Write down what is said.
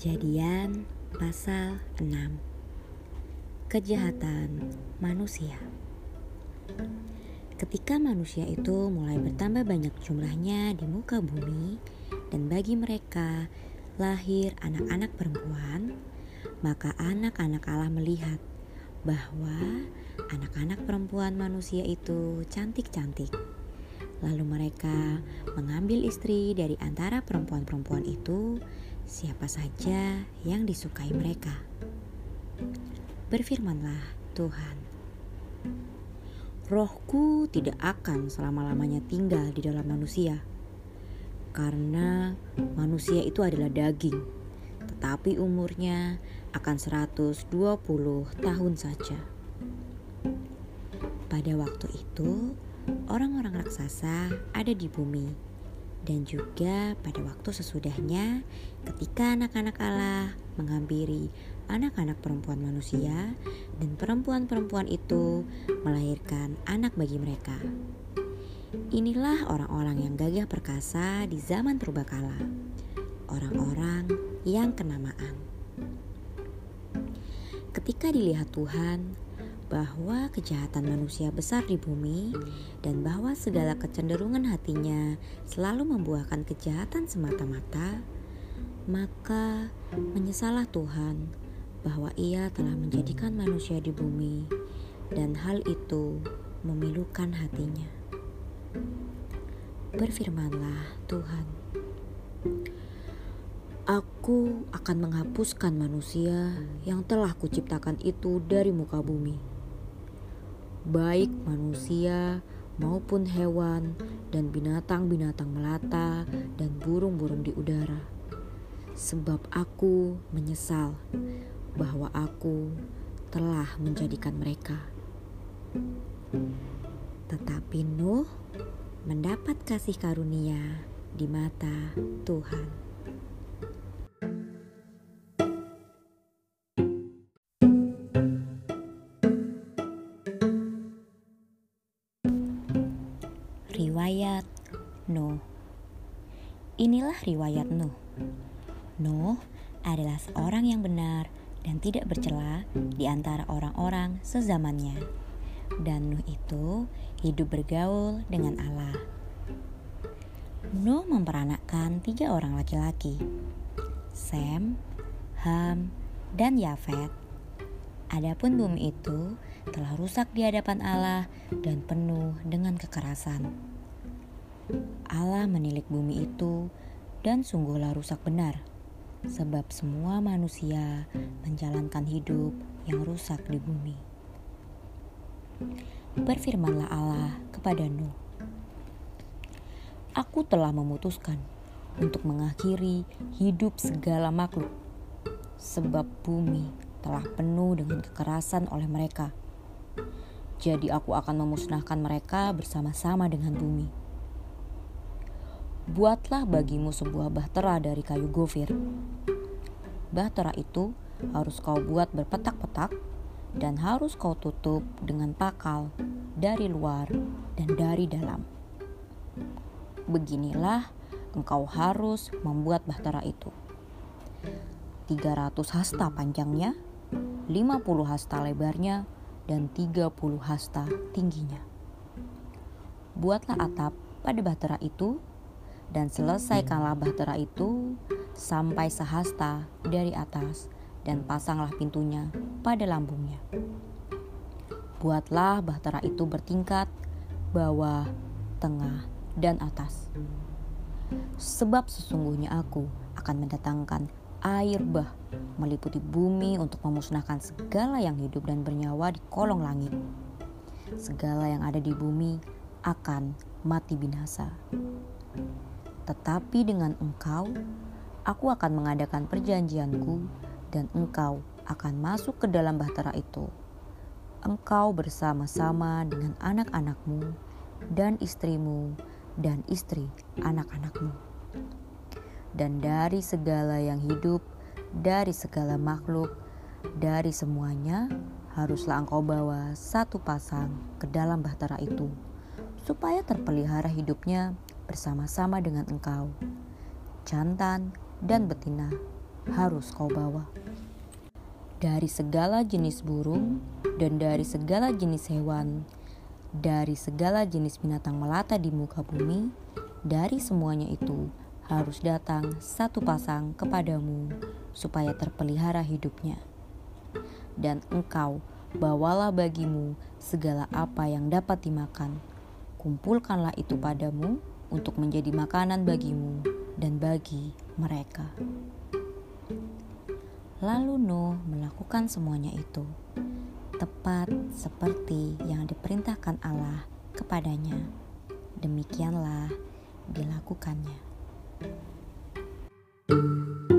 Kejadian pasal 6 Kejahatan manusia Ketika manusia itu mulai bertambah banyak jumlahnya di muka bumi dan bagi mereka lahir anak-anak perempuan, maka anak-anak Allah melihat bahwa anak-anak perempuan manusia itu cantik-cantik. Lalu mereka mengambil istri dari antara perempuan-perempuan itu siapa saja yang disukai mereka. Berfirmanlah Tuhan, Rohku tidak akan selama-lamanya tinggal di dalam manusia, karena manusia itu adalah daging, tetapi umurnya akan 120 tahun saja. Pada waktu itu, orang-orang raksasa ada di bumi dan juga pada waktu sesudahnya ketika anak-anak Allah menghampiri anak-anak perempuan manusia dan perempuan-perempuan itu melahirkan anak bagi mereka. Inilah orang-orang yang gagah perkasa di zaman purbakala. Orang-orang yang kenamaan. Ketika dilihat Tuhan, bahwa kejahatan manusia besar di bumi dan bahwa segala kecenderungan hatinya selalu membuahkan kejahatan semata-mata, maka menyesalah Tuhan bahwa Ia telah menjadikan manusia di bumi dan hal itu memilukan hatinya. Berfirmanlah Tuhan, Aku akan menghapuskan manusia yang telah kuciptakan itu dari muka bumi baik manusia maupun hewan dan binatang-binatang melata dan burung-burung di udara. Sebab aku menyesal bahwa aku telah menjadikan mereka. Tetapi Nuh mendapat kasih karunia di mata Tuhan. Riwayat Nuh. Inilah riwayat Nuh. Nuh adalah seorang yang benar dan tidak bercela di antara orang-orang sezamannya. Dan Nuh itu hidup bergaul dengan Allah. Nuh memperanakkan tiga orang laki-laki Sem, Ham, dan Yafet. Adapun bumi itu telah rusak di hadapan Allah dan penuh dengan kekerasan. Allah menilik bumi itu dan sungguhlah rusak benar sebab semua manusia menjalankan hidup yang rusak di bumi. Berfirmanlah Allah kepada Nuh, Aku telah memutuskan untuk mengakhiri hidup segala makhluk, sebab bumi telah penuh dengan kekerasan oleh mereka. Jadi aku akan memusnahkan mereka bersama-sama dengan bumi buatlah bagimu sebuah bahtera dari kayu gofir. Bahtera itu harus kau buat berpetak-petak dan harus kau tutup dengan pakal dari luar dan dari dalam. Beginilah engkau harus membuat bahtera itu. 300 hasta panjangnya, 50 hasta lebarnya, dan 30 hasta tingginya. Buatlah atap pada bahtera itu dan selesaikanlah bahtera itu sampai sehasta dari atas dan pasanglah pintunya pada lambungnya. Buatlah bahtera itu bertingkat bawah, tengah, dan atas. Sebab sesungguhnya aku akan mendatangkan air bah meliputi bumi untuk memusnahkan segala yang hidup dan bernyawa di kolong langit. Segala yang ada di bumi akan mati binasa. Tetapi dengan engkau, aku akan mengadakan perjanjianku dan engkau akan masuk ke dalam bahtera itu. Engkau bersama-sama dengan anak-anakmu dan istrimu dan istri anak-anakmu. Dan dari segala yang hidup, dari segala makhluk, dari semuanya, haruslah engkau bawa satu pasang ke dalam bahtera itu, supaya terpelihara hidupnya bersama-sama dengan engkau, jantan dan betina, harus kau bawa. Dari segala jenis burung dan dari segala jenis hewan, dari segala jenis binatang melata di muka bumi, dari semuanya itu harus datang satu pasang kepadamu supaya terpelihara hidupnya. Dan engkau bawalah bagimu segala apa yang dapat dimakan. Kumpulkanlah itu padamu untuk menjadi makanan bagimu dan bagi mereka. Lalu Nuh melakukan semuanya itu, tepat seperti yang diperintahkan Allah kepadanya. Demikianlah dilakukannya. thank you